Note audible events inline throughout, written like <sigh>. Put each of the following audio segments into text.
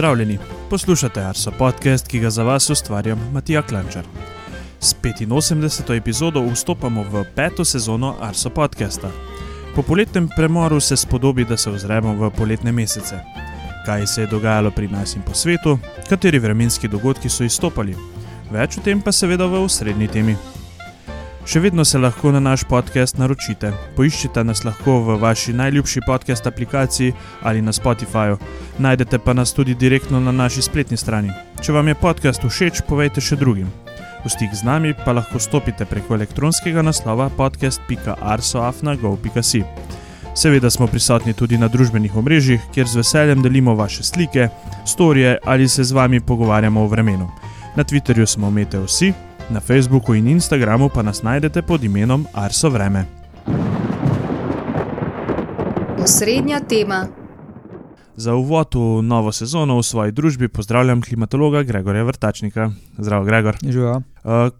Pozdravljeni, poslušate Arso podcast, ki ga za vas ustvarjam Matija Klančar. S 85. epizodo vstopamo v peto sezono Arso podcasta. Po poletnem premoru se spodobi, da se ozremo v poletne mesece. Kaj se je dogajalo pri nas in po svetu, kateri vremenski dogodki so izstopali, več o tem pa seveda v osrednji temi. Še vedno se lahko na naš podcast naročite. Poiščite nas lahko v vaši najljubši podcast aplikaciji ali na Spotifyju. Najdete pa nas tudi direktno na naši spletni strani. Če vam je podcast všeč, povejte še drugim. V stik z nami pa lahko stopite preko elektronskega naslova podcast.arsoafna.gov.si. Seveda smo prisotni tudi na družbenih omrežjih, kjer z veseljem delimo vaše slike, storije ali se z vami pogovarjamo o vremenu. Na Twitterju smo umete vsi, na Facebooku in Instagramu pa nas najdete pod imenom Arso Vreme. Osrednja tema. Za uvod v novo sezono v svoji družbi pozdravljam klimatologa Gregorja Vrtačnika. Zdravo, Gregor. Živijo. Uh,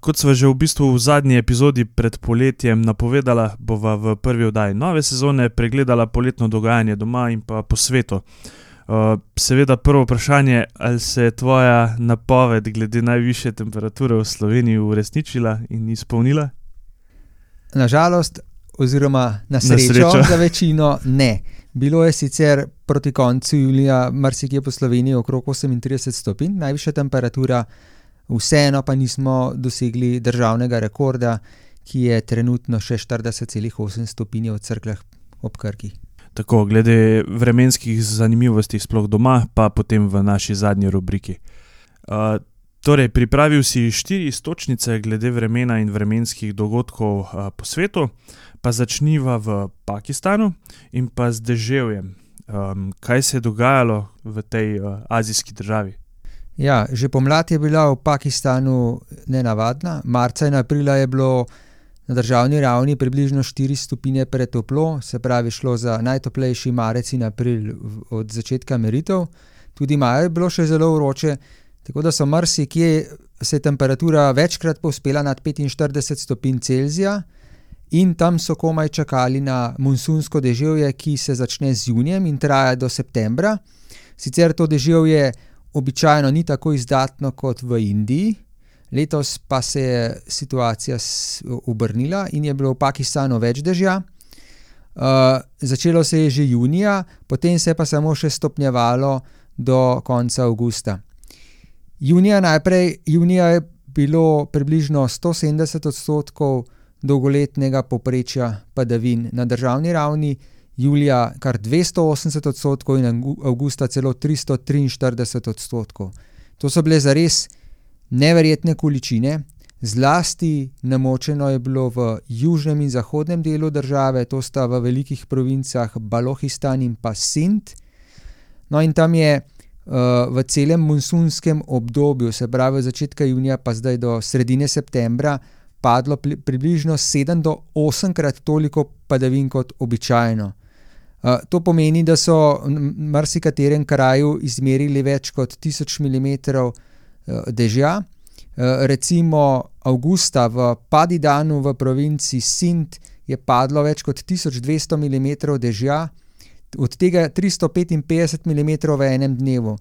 kot sva že v bistvu v zadnji epizodi pred poletjem napovedala, bova v prvi oddaji nove sezone pregledala poletno dogajanje doma in pa po svetu. Uh, seveda, prvo vprašanje, ali se je tvoja napoved glede najviše temperature v Sloveniji uresničila in izpolnila? Nažalost, oziroma na srečo, srečo. <laughs> za večino ne. Bilo je sicer proti koncu julija marsikje po Sloveniji okrog 38 stopinj, najvišja temperatura, vseeno pa nismo dosegli državnega rekorda, ki je trenutno še 40,8 stopinj v crklah ob Krki. Tako, glede vremenskih zanimivosti, sploh doma, pa potem v naši zadnji rubriki. Uh, torej, pripravil si štiri istočnice glede vremena in vremenskih dogodkov uh, po svetu, pa začniva v Pakistanu in pa z deževjem. Um, kaj se je dogajalo v tej uh, azijski državi? Ja, že pomlad je bila v Pakistanu nenavadna. Marca in aprila je bilo na državni ravni približno 4 stopinje pretoplo, se pravi, šlo za najtoplejši marec in april od začetka meritev. Tudi maja je bilo še zelo vroče, tako da so marsikje se je temperatura večkrat povzpela nad 45 stopinj Celzija. In tam so komaj čakali na monsunsko deževje, ki se začne z junijem in traja do septembra. Sicer to deževje običajno ni tako izdatno kot v Indiji, letos pa se je situacija obrnila in je bilo v Pakistanu več dežja. Uh, začelo se je že junija, potem se je pa samo še stopnjevalo do konca avgusta. Junija najprej, junija je bilo približno 170 odstotkov dolgoletnega poprečja padavin na državni ravni, julija kar 280 odstotkov in avgu- avgusta celo 343 odstotkov. To so bile zares neverjetne količine, zlasti namočeno je bilo v južnem in zahodnem delu države, to sta v velikih provincah Balohistan in pa Sindh. No, in tam je uh, v celem monsunskem obdobju, se pravi od začetka junija pa zdaj do sredine septembra, padlo pli- približno 7 do 8 krat toliko padavin kot običajno. Uh, to pomeni, da so v marsikaterem kraju izmerili več kot 1000 mm dežja. Uh, recimo avgusta v Padidanu v provinci Sindh je padlo več kot 1200 mm dežja, od tega 355 mm v enem dnevu.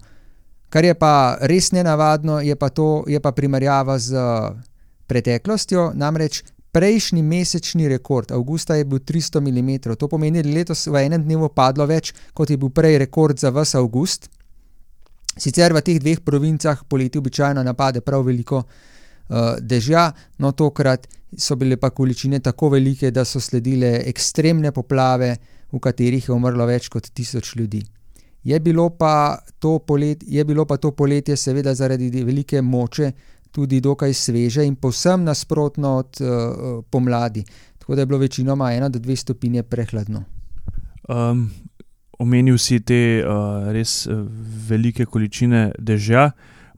Kar je pa res nenavadno, je pa, to, je pa primerjava z preteklostjo, namreč prejšnji mesečni rekord, avgusta je bil 300 mm, to pomeni, da je letos v enem dnevu padlo več, kot je bil prej rekord za vse avgust. Sicer v teh dveh provincah poleti običajno napade prav veliko uh, dežja, no tokrat so bile pa količine tako velike, da so sledile ekstremne poplave, v katerih je umrlo več kot tisoč ljudi. Je bilo, pa to polet, je bilo pa to poletje, seveda zaradi velike moče, tudi dokaj sveže in povsem nasprotno od uh, pomladi. Tako da je bilo večinoma ena do dve stopinje prehladno. Um, omenil si te uh, res uh, velike količine dežja,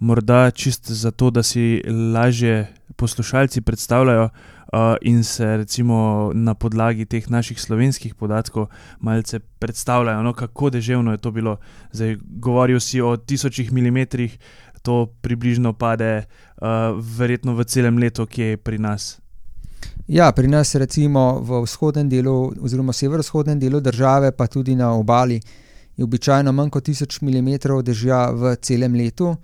morda čist zato, da si lažje poslušalci predstavljajo uh, in se recimo na podlagi teh naših slovenskih podatkov malce predstavljajo, no, kako deževno je to bilo. Zdaj, govoril si o tisočih milimetrih, to približno pade uh, verjetno v celem letu, ki je pri nas. Ja, pri nas recimo v vzhodnem delu oziroma severovzhodnem delu države, pa tudi na obali, je običajno manj kot 1000 mm dežja v celem letu,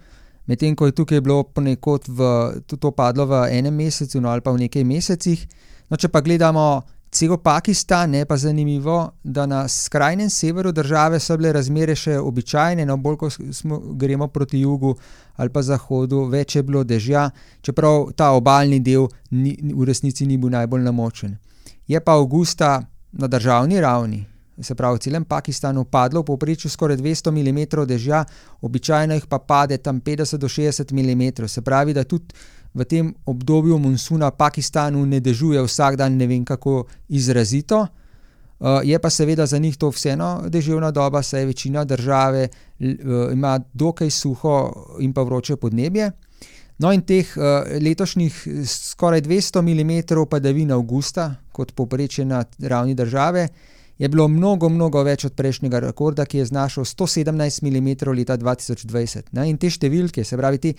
medtem ko je tukaj bilo ponekod v, to padlo v enem mesecu no, ali pa v nekaj mesecih. No, če pa gledamo cel Pakistan, je pa zanimivo, da na skrajnem severu države so bile razmere še običajne, no bolj ko smo, gremo proti jugu ali pa zahodu, več je bilo dežja, čeprav ta obaljni del ni, v resnici ni bil najbolj namočen. Je pa avgusta na državni ravni, se pravi v celem Pakistanu, padlo v povprečju skoraj 200 mm dežja, običajno jih pa pade tam 50 do 60 mm, se pravi, da tudi v tem obdobju monsuna Pakistanu ne dežuje vsak dan, ne vem kako izrazito. Uh, je pa seveda za njih to vseeno deževna doba, saj večina države uh, ima dokaj suho in pa vroče podnebje. No, in teh uh, letošnjih skoraj 200 mm padavin avgusta, kot poprečje na ravni države, je bilo mnogo, mnogo več od prejšnjega rekorda, ki je znašal 117 mm leta 2020. Ne, in te številke, se pravi, te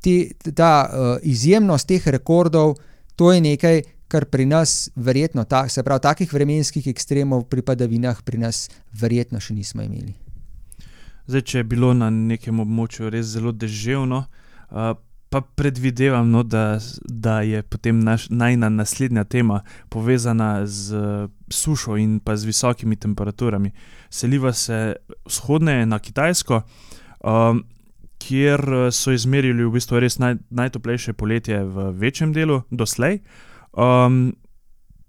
ti, ta uh, izjemnost teh rekordov, to je nekaj, kar pri nas, verjetno, ta, se pravi, takih vremenskih ekstremov pri padavinah, pri nas, verjetno še nismo imeli. Zdaj, če je bilo na nekem območju res zelo deževno, uh, pa predvidevam, no, da, da je potem naš, najna naslednja tema povezana z uh, sušo in pa z visokimi temperaturami. Seliva se vzhodne na Kitajsko. Um, kjer eh, so izmerili v bistvu res naj, najtoplejše poletje v večjem delu doslej. Um,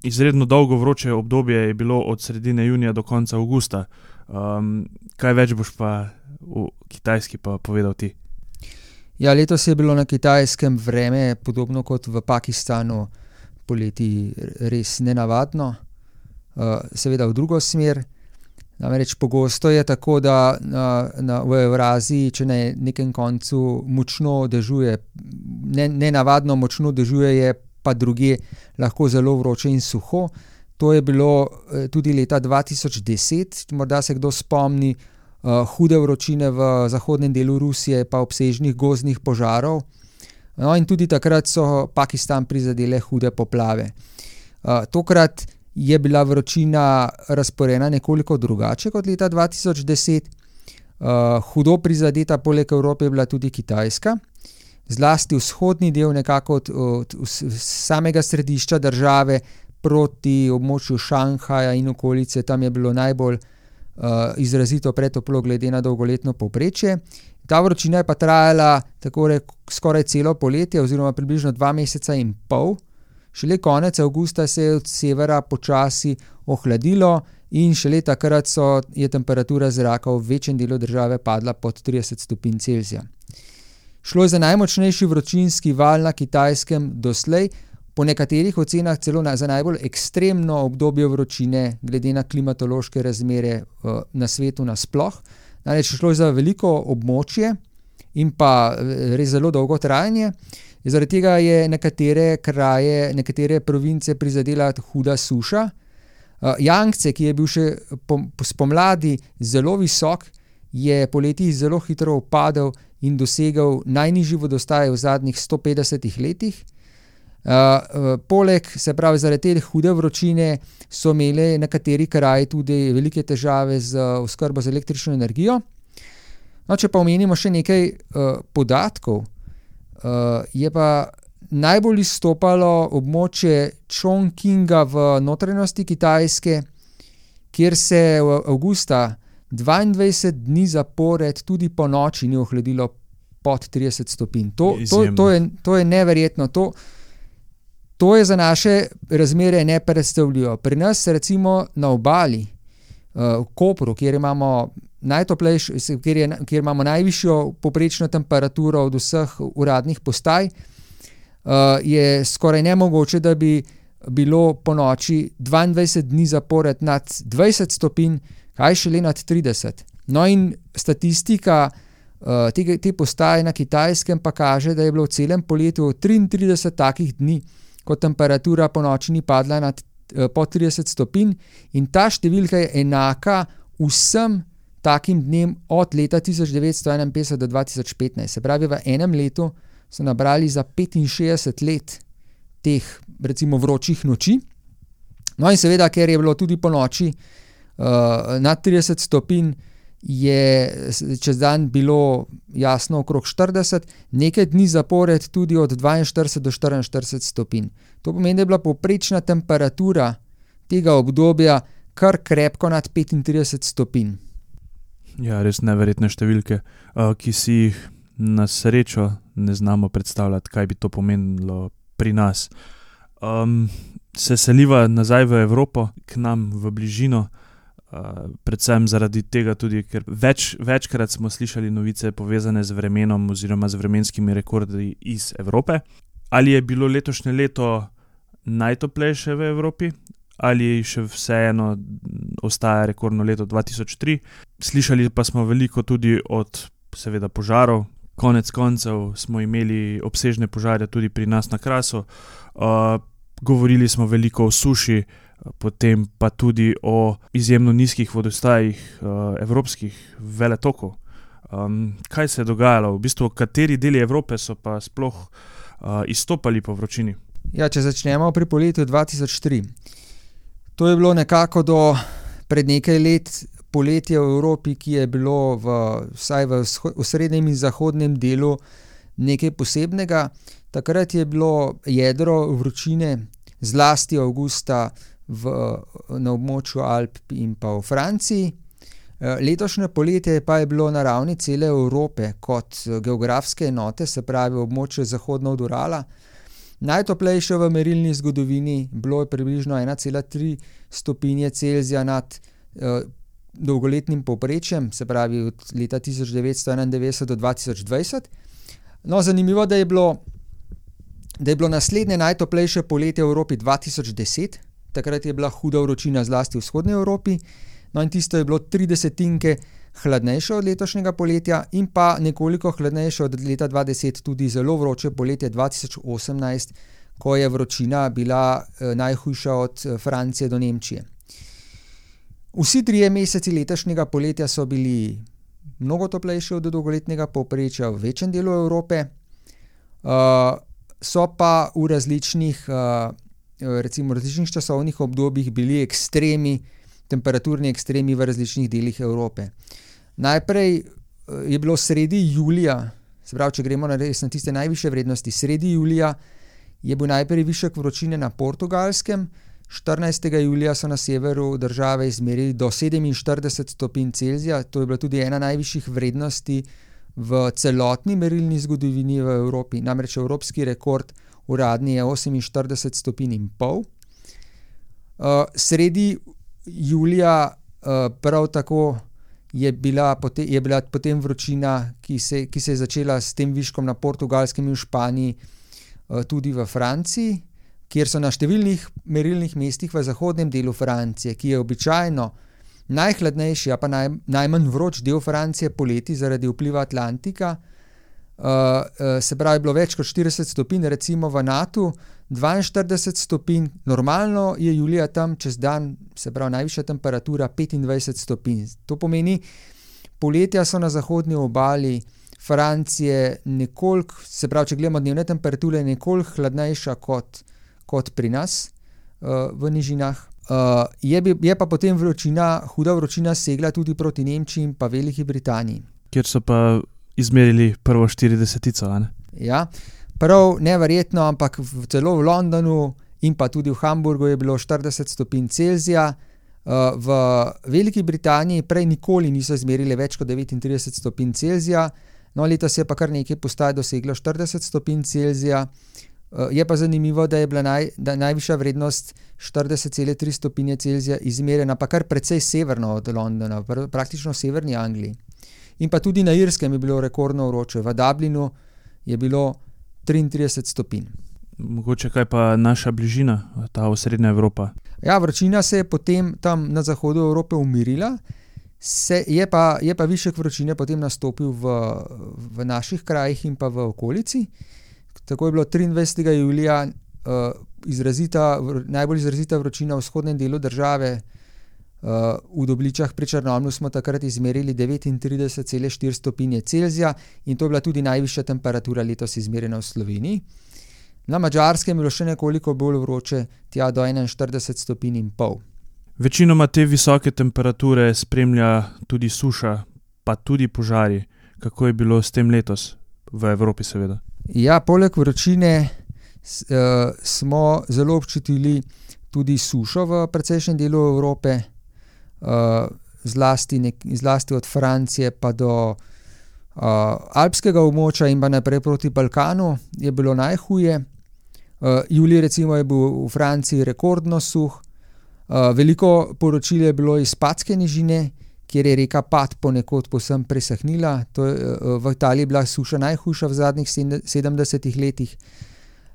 izredno dolgo vroče obdobje je bilo od sredine junija do konca avgusta. Um, kaj več boš pa v Kitajski pa povedal ti? Ja, letos je bilo na kitajskem vreme, podobno kot v Pakistanu, poleti res nenavadno, uh, seveda v drugo smer. Namreč pogosto je tako, da na, na, v Evraziji, če na ne, nekem koncu močno dežuje, ne, ne navadno močno dežuje, je pa druge lahko zelo vroče in suho. To je bilo eh, tudi leta 2010, morda se kdo spomni uh, hude vročine v zahodnem delu Rusije, pa obsežnih gozdnih požarov. No, in tudi takrat so Pakistan prizadele hude poplave. Uh, tokrat je bila vročina razporejena nekoliko drugače kot leta 2010. Uh, hudo prizadeta poleg Evrope je bila tudi Kitajska, zlasti vzhodni del, nekako od, od, od samega središča države proti območju Šanghaja in okolice, tam je bilo najbolj uh, izrazito pretoplo, glede na dolgoletno povprečje. Ta vročina je pa trajala tako rekoč skoraj celo poletje, oziroma približno dva meseca in pol. Šele konec avgusta se je od severa počasi ohladilo in šele takrat so, je temperatura zraka v večjem delu države padla pod 30 stopinj Celzija. Šlo je za najmočnejši vročinski val na kitajskem doslej, po nekaterih ocenah celo na, za najbolj ekstremno obdobje vročine, glede na klimatološke razmere uh, na svetu nasploh. Namreč šlo je za veliko območje in pa res zelo dolgo trajanje. Zaradi tega je nekatere kraje, nekatere province prizadela huda suša. Uh, Jankce, ki je bil še spomladi zelo visok, je poleti zelo hitro upadel in dosegel najnižji vodostaj v zadnjih 150 letih. Uh, poleg, se pravi, zaradi te hude vročine so imeli nekateri kraji tudi velike težave z oskrbo z električno energijo. No, če pa omenimo še nekaj uh, podatkov, Uh, je pa najbolj izstopalo območje Chongqinga v notranjosti Kitajske, kjer se je v avgusta 22 dni zapored tudi po noči ni ohladilo pod 30 stopinj. To, to, to, je, to je neverjetno. To, to je za naše razmere nepredstavljivo. Pri nas, recimo na obali, uh, v Kopru, kjer imamo najtoplejši, kjer, je, kjer imamo najvišjo poprečno temperaturo od vseh uradnih postaj, uh, je skoraj nemogoče, da bi bilo po noči 22 dni zapored nad 20 stopinj, kaj šele nad 30. No, in statistika uh, te, te postaje na kitajskem pa kaže, da je bilo v celem poletju 33 takih dni, ko temperatura po noči ni padla nad uh, po 30 stopinj, in ta številka je enaka vsem takim dnem od leta 1951 do 2015. Se pravi, v enem letu so nabrali za 65 let teh, recimo, vročih noči. No, in seveda, ker je bilo tudi po noči uh, nad 30 stopinj, je čez dan bilo jasno okrog 40, nekaj dni zapored tudi od 42 do 44 stopinj. To pomeni, da je bila povprečna temperatura tega obdobja kar krepko nad 35 stopinj. Ja, res neverjetne številke, uh, ki si jih na srečo ne znamo predstavljati, kaj bi to pomenilo pri nas. Um, se seliva nazaj v Evropo, k nam v bližino, uh, predvsem zaradi tega, tudi, ker več, večkrat smo slišali novice povezane z vremenom oziroma z vremenskimi rekordi iz Evrope. Ali je bilo letošnje leto najtoplejše v Evropi, ali še vseeno ostaja rekordno leto 2003. Slišali pa smo veliko tudi od, seveda, požarov. Konec koncev smo imeli obsežne požare tudi pri nas na Krasu. Uh, govorili smo veliko o suši, potem pa tudi o izjemno nizkih vodostajih uh, evropskih veletokov. Um, kaj se je dogajalo, v bistvu, kateri deli Evrope so pa sploh uh, izstopali po vročini? Ja, če začnemo pri poletju 2003. To je bilo nekako do pred nekaj let poletje v Evropi, ki je bilo v, vsaj v, v srednjem in zahodnem delu nekaj posebnega. Takrat je bilo jedro vročine, zlasti avgusta v, na območju Alp in pa v Franciji. Letošnje poletje pa je bilo na ravni cele Evrope kot geografske enote, se pravi območje Zahodno od Urala. Najtoplejše v merilni zgodovini bilo je približno 1,3 stopinje Celzija nad eh, dolgoletnim povprečjem, se pravi od leta 1991 do 2020. No, zanimivo, da je bilo da je bilo naslednje najtoplejše poletje v Evropi 2010, takrat je bila huda vročina zlasti v vzhodnji Evropi, no in tisto je bilo tri desetinke hladnejše od letošnjega poletja, in pa nekoliko hladnejše od leta 2010, tudi zelo vroče poletje 2018, ko je vročina bila eh, najhujša od eh, Francije do Nemčije. Vsi trije meseci letošnjega poletja so bili mnogo toplejši od dolgoletnega povprečja v večjem delu Evrope. Uh, so pa v različnih, recimo, različnih časovnih obdobjih bili ekstremi, temperaturni ekstremi v različnih delih Evrope. Najprej uh, je bilo sredi julija, se pravi, če gremo na, res, na tiste najviše vrednosti, sredi julija je bil najprej višek vročine na portugalskem. 14. julija so na severu države izmerili do 47 stopinj Celzija, to je bila tudi ena najvišjih vrednosti v celotni merilni zgodovini v Evropi, namreč evropski rekord uradni je 48 stopinj in pol. Uh, sredi julija uh, prav tako je bila, pote, je bila potem vročina, ki se, ki se je začela s tem viškom na portugalskem in v Španiji, uh, tudi v Franciji, kjer so na številnih merilnih mestih v zahodnem delu Francije, ki je običajno najhladnejši, pa naj, najmanj vroč del Francije poleti zaradi vpliva Atlantika. Uh, se pravi, bilo več kot 40 stopinj, recimo v NATO, 42 stopinj, normalno je julija tam čez dan, se pravi, najvišja temperatura 25 stopinj. To pomeni, poletja so na zahodni obali Francije nekoliko, se pravi, če gledamo dnevne temperature, nekoliko hladnejša kot, kot pri nas uh, v nižinah. Uh, je, je pa potem vročina, huda vročina segla tudi proti Nemčiji in pa Veliki Britaniji. Kjer so pa izmerili prvo 40-tico. Ja, prav neverjetno, ampak v, celo v Londonu in pa tudi v Hamburgu je bilo 40 stopinj Celzija. Uh, v Veliki Britaniji prej nikoli niso izmerili več kot 39 stopinj Celzija, no letos je pa kar nekaj postaj doseglo 40 stopinj Celzija. Uh, je pa zanimivo, da je bila naj, da najvišja vrednost 40,3 stopinje Celzija izmerjena pa kar precej severno od Londona, pr praktično v severni Angliji. In pa tudi na Irskem je bilo rekordno vroče, v Dublinu je bilo 33 stopinj. Mogoče kaj pa naša bližina, ta osrednja Evropa. Ja, vročina se je potem tam na zahodu Evrope umirila, se, je, pa, je pa višek vročine potem nastopil v, v naših krajih in pa v okolici. Tako je bilo 23. julija uh, izrazita, najbolj izrazita vročina v vzhodnem delu države. Uh, v Dobličah pri Črnomlu smo takrat izmerili 39,4 stopinje Celzija in to je bila tudi najvišja temperatura letos izmerjena v Sloveniji. Na Mačarskem je bilo še nekoliko bolj vroče, tja do 41 stopinj in pol. Večinoma te visoke temperature spremlja tudi suša, pa tudi požari. Kako je bilo s tem letos v Evropi, seveda? Ja, poleg vročine uh, smo zelo občutili tudi sušo v precejšnjem delu Evrope, zlasti, nek, zlasti od Francije pa do uh, alpskega območja in pa naprej proti Balkanu je bilo najhuje. Uh, Julij, recimo, je bil v Franciji rekordno suh, uh, veliko poročil je bilo iz Patske nižine, kjer je reka Pat ponekod posem presahnila. Je, uh, v Italiji je bila suša najhujša v zadnjih 70 letih.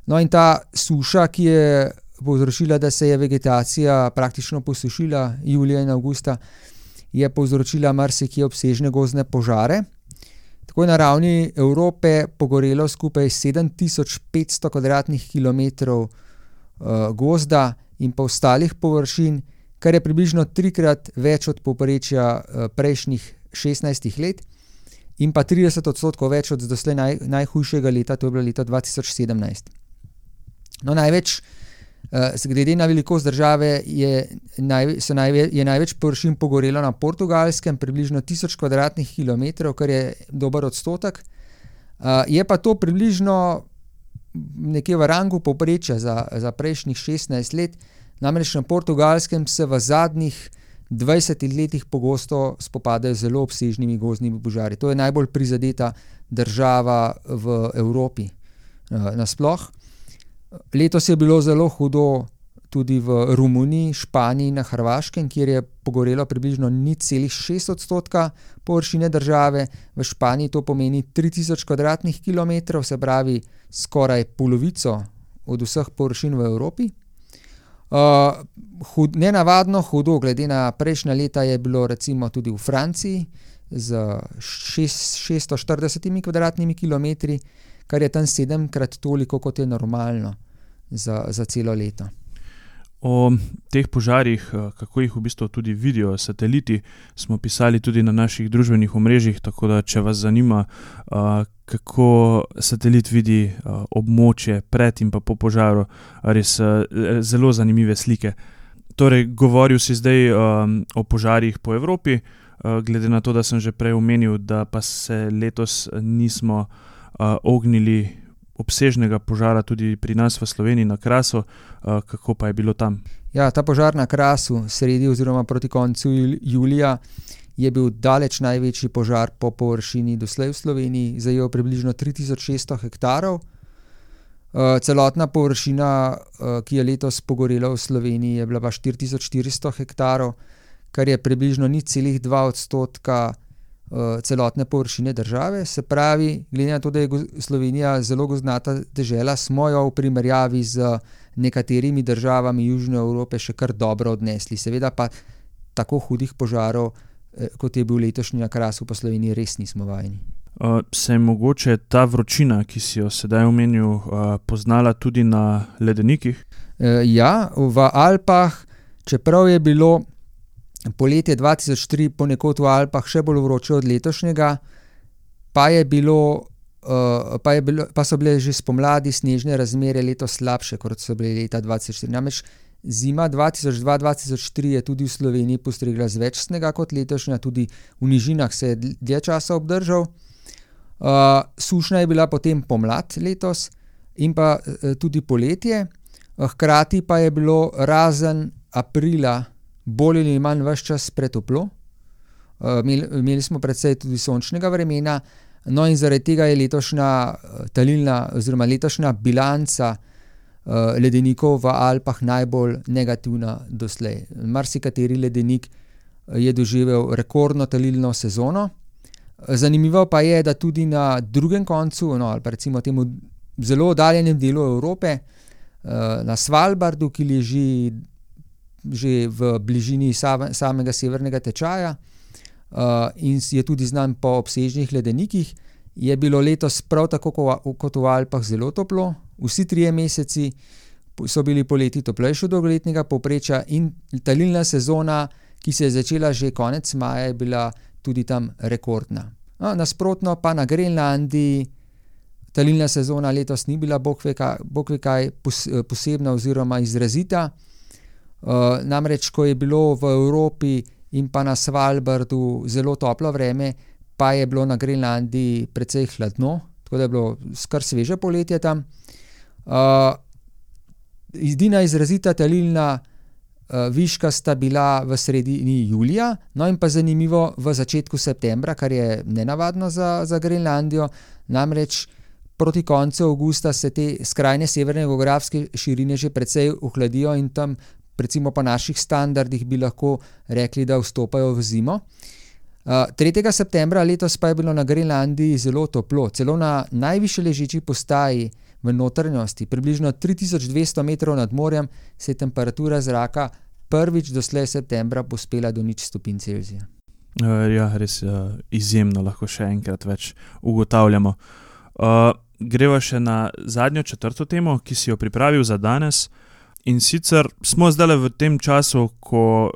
No, in ta suša, ki je povzročila, da se je vegetacija praktično posušila julija in avgusta, je povzročila marsikje obsežne gozdne požare. Tako je na ravni Evrope pogorelo skupaj 7500 km2 uh, gozda in pa ostalih površin, kar je približno trikrat več od povprečja uh, prejšnjih 16 let, in pa 30 odstotkov več od doslej naj, najhujšega leta, to je bilo leta 2017. No, največ glede na velikost države je, naj, najve, je največ površin pogorelo na portugalskem, približno 1000 km2, kar je dober odstotek. Uh, je pa to približno nekje v rangu povprečja za, za prejšnjih 16 let. Namreč na portugalskem se v zadnjih 20 letih pogosto spopadajo z zelo obsežnimi gozdnimi požari. To je najbolj prizadeta država v Evropi uh, nasplošno. Letos je bilo zelo hudo tudi v Romuniji, Španiji in na Hrvaškem, kjer je pogorelo približno 0,6 odstotka površine države, v Španiji to pomeni 3000 km2, se pravi skoraj polovico od vseh površin v Evropi. Uh, hud, nenavadno hudo, glede na prejšnja leta, je bilo recimo tudi v Franciji z 640 km2, kar je tam sedemkrat toliko, kot je normalno za, za celo leto. O teh požarih, eh, kako jih v bistvu tudi vidijo sateliti, smo pisali tudi na naših družbenih omrežjih. Tako da, če vas zanima, eh, kako satelit vidi eh, območje pred in po požaru, res zelo zanimive slike. Torej, govoril si zdaj o požarih po Evropi, glede na to, da sem že prej omenil, da pa se letos nismo ognili obsežnega požara tudi pri nas v Sloveniji na Krasu, kako pa je bilo tam? Ja, ta požar na Krasu, sredi oziroma proti koncu julija, je bil daleč največji požar po površini doslej v Sloveniji, zajel približno 3600 hektarov. Celotna površina, ki je letos pogorela v Sloveniji, je bila pa 4400 hektarov, kar je približno 0,2 odstotka uh, celotne površine države. Se pravi, glede na to, da je Slovenija zelo gozdnata država, smo jo v primerjavi z nekaterimi državami Južne Evrope še kar dobro odnesli. Seveda pa tako hudih požarov, eh, kot je bil letošnji na Krasu po Sloveniji, res nismo vajeni. Uh, se je mogoče ta vročina, ki si jo sedaj omenil, poznala tudi na ledenikih? Ja, v Alpah, čeprav je bilo poletje 2003 ponekod v Alpah še bolj vroče od letošnjega, pa, je bilo, uh, pa, je bilo, pa so bile že spomladi snežne razmere letos slabše, kot so bile leta 2004. Namreč zima 2002-2003 je tudi v Sloveniji postregla z več snega kot letošnja, tudi v nižinah se je dlje časa obdržal. Uh, sušna je bila potem pomlad letos in pa uh, tudi poletje, hkrati pa je bilo razen aprila bolj ali manj vse čas pretoplo. Uh, imeli, smo predvsej tudi sončnega vremena, no in zaradi tega je letošnja uh, talilna, oziroma letošnja bilanca uh, ledenikov v Alpah najbolj negativna doslej. Marsikateri ledenik je doživel rekordno talilno sezono. Zanimivo pa je, da tudi na drugem koncu, no, ali pa recimo temu zelo oddaljenem delu Evrope, uh, na Svalbardu, ki leži že v bližini samega severnega tečaja uh, in je tudi znan po obsežnih ledenikih, je bilo letos prav tako kot v Alpah zelo toplo. Vsi trije meseci so bili poleti toplejši od dolgoletnega povprečja, in talilna sezona, ki se je začela že konec maja, je bila tudi tam rekordna. No, nasprotno pa na Grenlandiji. Talilna sezona letos ni bila bog ve kaj posebna oziroma izrazita, Uh, namreč, ko je bilo v Evropi in pa na Svalbardu zelo toplo vreme, pa je bilo na Grenlandiji precej hladno, tako da je bilo skar sveže poletje tam. Uh, edina izrazita talilna uh, viška sta bila v sredini julija, no in pa zanimivo v začetku septembra, kar je nenavadno za, za Grenlandijo. Namreč proti koncu avgusta se te skrajne severne geografske širine že precej ohladijo in tam, recimo po naših standardih, bi lahko rekli, da vstopajo v zimo. Uh, 3. septembra letos pa je bilo na Grenlandiji zelo toplo, celo na najvišji ležeči postaji v notranjosti, približno 3200 metrov nad morjem, se je temperatura zraka prvič doslej septembra pospela do nič stopinj Celzija. Uh, ja, res uh, izjemno, lahko še enkrat več ugotavljamo. Uh, greva še na zadnjo četrto temo, ki si jo pripravil za danes. In sicer smo zdaj v tem času, ko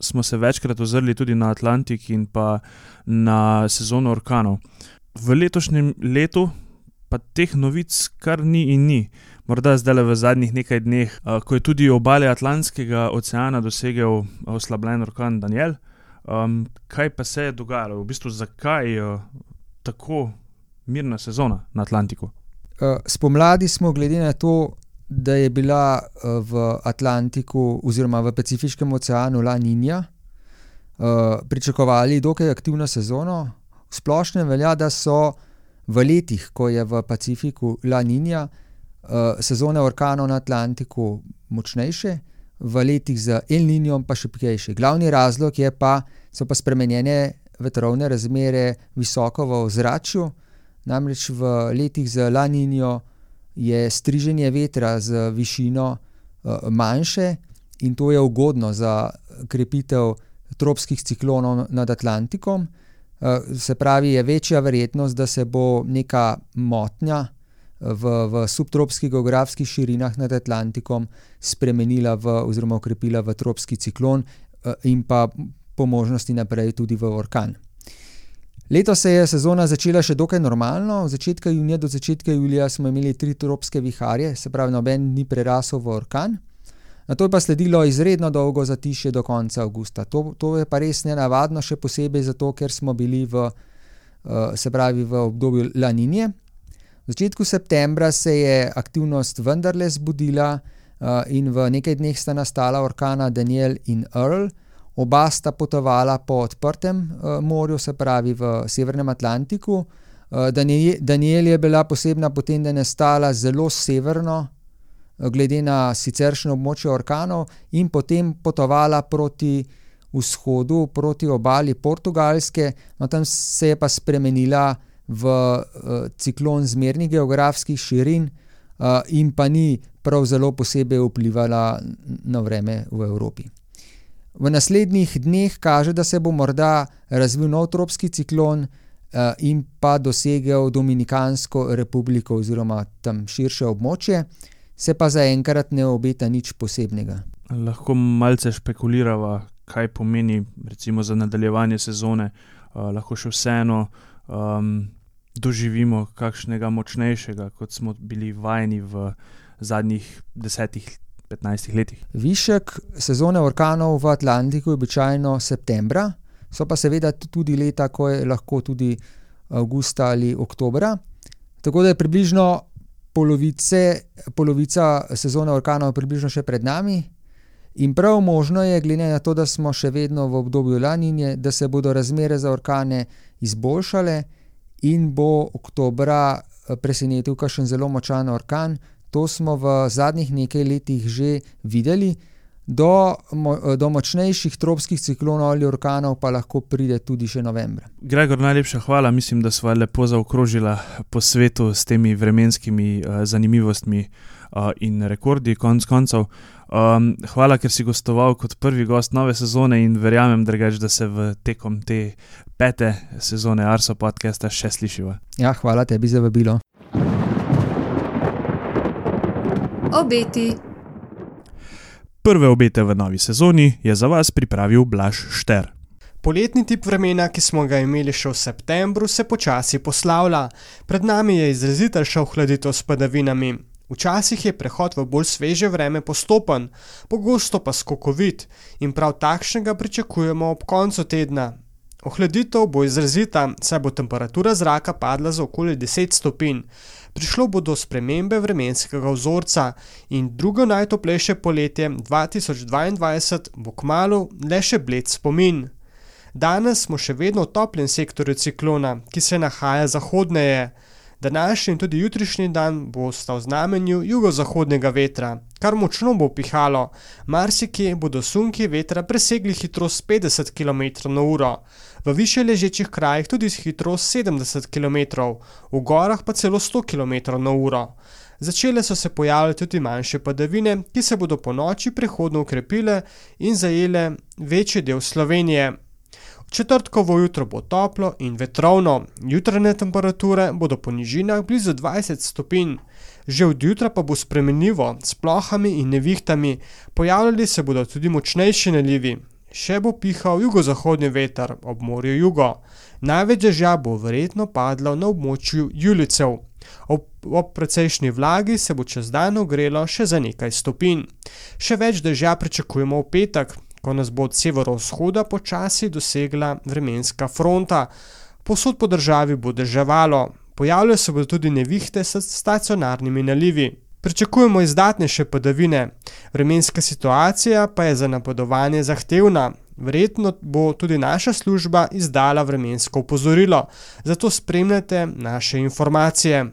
smo se večkrat ozrli tudi na Atlantik in pa na sezono orkanov. V letošnjem letu pa teh novic kar ni in ni. Morda zdaj v zadnjih nekaj dneh, ko je tudi obale Atlantskega oceana dosegel oslabljen orkan Daniel. Um, kaj pa se je dogajalo, v bistvu zakaj uh, tako mirna sezona na Atlantiku? Uh, spomladi smo, glede na to, da je bila uh, v Atlantiku oziroma v Pacifiškem oceanu La Nina, uh, pričakovali dokaj aktivno sezono. V splošnem velja, da so v letih, ko je v Pacifiku La Nina, uh, sezone orkanov na Atlantiku močnejše, v letih z El Ninom pa še prijejše. Glavni razlog je pa, so pa spremenjene vetrovne razmere visoko v ozračju. Namreč v letih z La Nino je striženje vetra z višino uh, manjše in to je ugodno za krepitev tropskih ciklonov nad Atlantikom. Uh, se pravi, je večja verjetnost, da se bo neka motnja v, v subtropskih geografskih širinah nad Atlantikom spremenila v, oziroma ukrepila v tropski ciklon in pa po možnosti naprej tudi v orkan. Letos se je sezona začela še dokaj normalno, od začetka junija do začetka julija smo imeli tri tropske viharje, se pravi, noben ni prerasel v orkan. Na to je pa sledilo izredno dolgo zatišje do konca avgusta. To, to je pa res nenavadno, še posebej zato, ker smo bili v, uh, se pravi, v obdobju laninje. V začetku septembra se je aktivnost vendarle zbudila uh, in v nekaj dneh sta nastala orkana Daniel in Earl. Oba sta potovala po odprtem uh, morju, se pravi v Severnem Atlantiku. Uh, Daniel je bila posebna potem, da je nastala zelo severno, uh, glede na siceršnjo območje orkanov, in potem potovala proti vzhodu, proti obali Portugalske, no tam se je pa spremenila v uh, ciklon zmernih geografskih širin uh, in pa ni prav zelo posebej vplivala na vreme v Evropi. V naslednjih dneh kaže, da se bo morda razvil nov tropski ciklon uh, in pa dosegel Dominikansko republiko oziroma tam širše območje, se pa zaenkrat ne obeta nič posebnega. Lahko malce špekuliramo, kaj pomeni recimo, za nadaljevanje sezone, uh, lahko še vseeno um, doživimo kakšnega močnejšega, kot smo bili vajeni v zadnjih desetih. 15 letih. Višek sezone orkanov v Atlantiku je običajno septembra, so pa seveda tudi leta, ko je lahko tudi avgusta ali oktobra. Tako da je približno polovice, polovica sezone orkanov približno še pred nami. In prav možno je, glede na to, da smo še vedno v obdobju laninje, da se bodo razmere za orkane izboljšale in bo oktobra presenetil kakšen zelo močan orkan, To smo v zadnjih nekaj letih že videli. Do, do močnejših tropskih ciklonov ali orkanov pa lahko pride tudi še novembra. Gregor, najlepša hvala. Mislim, da smo lepo zaokrožili po svetu s temi vremenskimi uh, zanimivostmi uh, in rekordi, konc koncev. Um, hvala, ker si gostoval kot prvi gost nove sezone in verjamem, drugač, da se v tekom te pete sezone Arso podcasta še slišiva. Ja, hvala tebi za vabilo. Obeti. Prve obete v novi sezoni je za vas pripravil Blaž Šter. Poletni tip vremena, ki smo ga imeli še v septembru, se počasi poslavlja. Pred nami je izrazita še ohladitev s padavinami. Včasih je prehod v bolj sveže vreme postopen, pogosto pa skokovit in prav takšnega pričakujemo ob koncu tedna. Ohladitev bo izrazita, saj bo temperatura zraka padla za okoli 10 stopinj. Prišlo bo do spremembe vremenskega vzorca in drugo najtoplejše poletje 2022 bo kmalo le še bled spomin. Danes smo še vedno v toplem sektorju ciklona, ki se nahaja zahodneje. Današnji in tudi jutrišnji dan bo sta v znamenju jugozahodnega vetra, kar močno bo pihalo, marsikje bodo sunki vetra presegli hitrost 50 km/h, v više ležečih krajih tudi hitrost 70 km, v gorah pa celo 100 km/h. Začele so se pojavljati tudi manjše padavine, ki se bodo po noči prehodno ukrepile in zajele večji del Slovenije. Četrtkovo jutro bo toplo in vetrovno, jutranje temperature bodo po nižinah blizu 20 stopinj. Že od jutra pa bo spremenljivo, s plohami in nevihtami, pojavljali se bodo tudi močnejši nalivi. Še bo pihal jugozahodni veter ob morju jugo. Največ dežja bo verjetno padlo na območju Julicev. Ob, ob precejšnji vlagi se bo čez dan ogrelo še za nekaj stopinj. Še več dežja pričakujemo v petek, ko nas bo od severovzhoda počasi dosegla vremenska fronta. Posod po državi bo deževalo, pojavljajo se bodo tudi nevihte s stacionarnimi nalivi. Pričakujemo izdatnejše padavine, vremenska situacija pa je za napadovanje zahtevna. Verjetno bo tudi naša služba izdala vremensko opozorilo, zato spremljate naše informacije.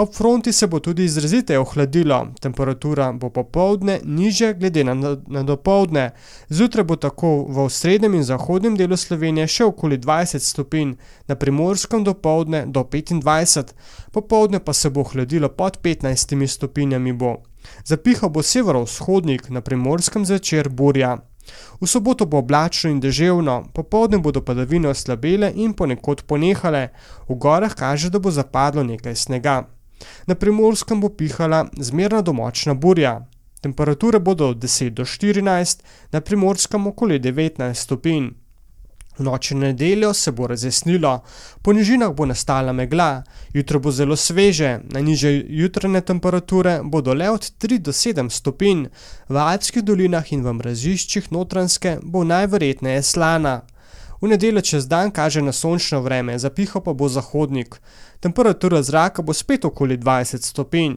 Ob fronti se bo tudi izrazite ohladilo, temperatura bo popovdne niže glede na, na dopoldne. Zjutraj bo tako v srednjem in zahodnem delu Slovenije še okoli 20 stopinj, na primorskem dopoldne do 25, popovdne pa se bo ohladilo pod 15 stopinjami bo. Zapihal bo severovzhodnik, na primorskem zvečer burja. V soboto bo oblačno in deževno, popovdne bodo padavine oslabele in ponekod ponehale, v gorah kaže, da bo zapadlo nekaj snega. Na primorskem bo pihala zmerna domočna burja. Temperature bodo od 10 do 14, na primorskem okoli 19 stopinj. V noči na nedeljo se bo razjasnilo, po nižinah bo nastala megla, jutro bo zelo sveže, najnižje jutranje temperature bodo le od 3 do 7 stopinj, v Alpskih dolinah in v mraziščih notranske bo najverjetneje slana. V nedeljo čez dan kaže na sončno vreme, zapihal pa bo zahodnik. Temperatura zraka bo spet okoli 20 stopinj.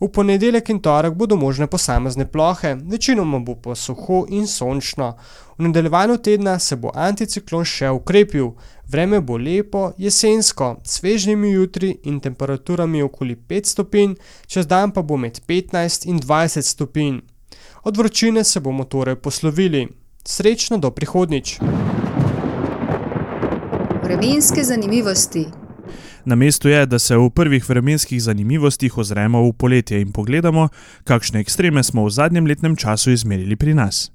V ponedeljek in torek bodo možne posamezne plohe, večinoma bo pa suho in sončno. V nadaljevanju tedna se bo anticiklon še ukrepil, vreme bo lepo, jesensko, s svežnimi jutri in temperaturami okoli 5 stopinj, čez dan pa bo med 15 in 20 stopinj. Od vročine se bomo torej poslovili. Srečno do prihodnič! Vremenske zanimivosti. Na mestu je, da se v prvih vremenskih zanimivostih ozremo v poletje in pogledamo, kakšne ekstreme smo v zadnjem letnem času izmerili pri nas.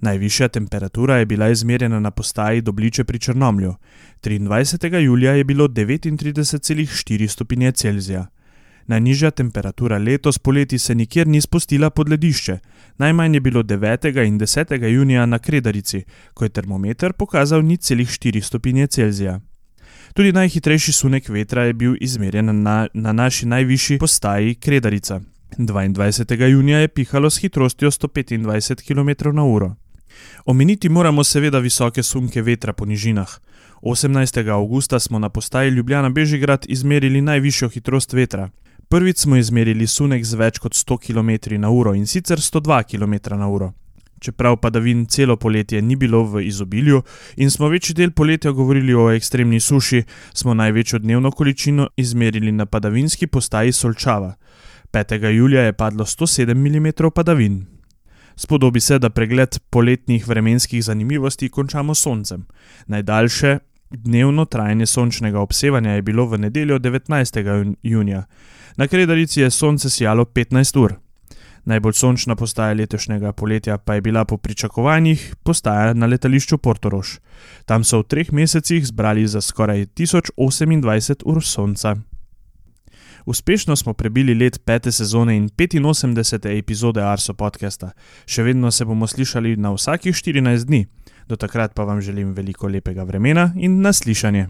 Najvišja temperatura je bila izmerjena na postaji Dobliče pri Črnomlju. 23. julija je bilo 39,4 stopinje Celzija. Najnižja temperatura letos poleti se nikjer ni spustila pod ledišče, najmanj je bilo 9. in 10. junija na Kredarici, ko je termometer pokazal ni celih 4 stopinje Celzija. Tudi najhitrejši sunek vetra je bil izmerjen na, na naši najvišji postaji Kredarica. 22. junija je pihalo s hitrostjo 125 km/h. Omeniti moramo seveda visoke sunke vetra po nižinah. 18. augusta smo na postaji Ljubljana Bežigrad izmerili najvišjo hitrost vetra. Prvič smo izmerili sunek z več kot 100 km/h in sicer 102 km/h. Čeprav padavin celo poletje ni bilo v izobilju in smo večji del poletja govorili o ekstremni suši, smo največjo dnevno količino izmerili na padavinski postaji Solčava. 5. julija je padlo 107 mm padavin. Spodobi se, da pregled poletnih vremenskih zanimivosti končamo s soncem. Najdaljše dnevno trajanje sončnega obsevanja je bilo v nedeljo 19. junija. Na Kredarici je sonce sijalo 15 ur. Najbolj sončna postaja letošnjega poletja pa je bila po pričakovanjih postaja na letališču Portorož. Tam so v treh mesecih zbrali za skoraj 1028 ur sonca. Uspešno smo prebili let pete sezone in 85. epizode Arso podcasta. Še vedno se bomo slišali na vsakih 14 dni. Do takrat pa vam želim veliko lepega vremena in naslišanje.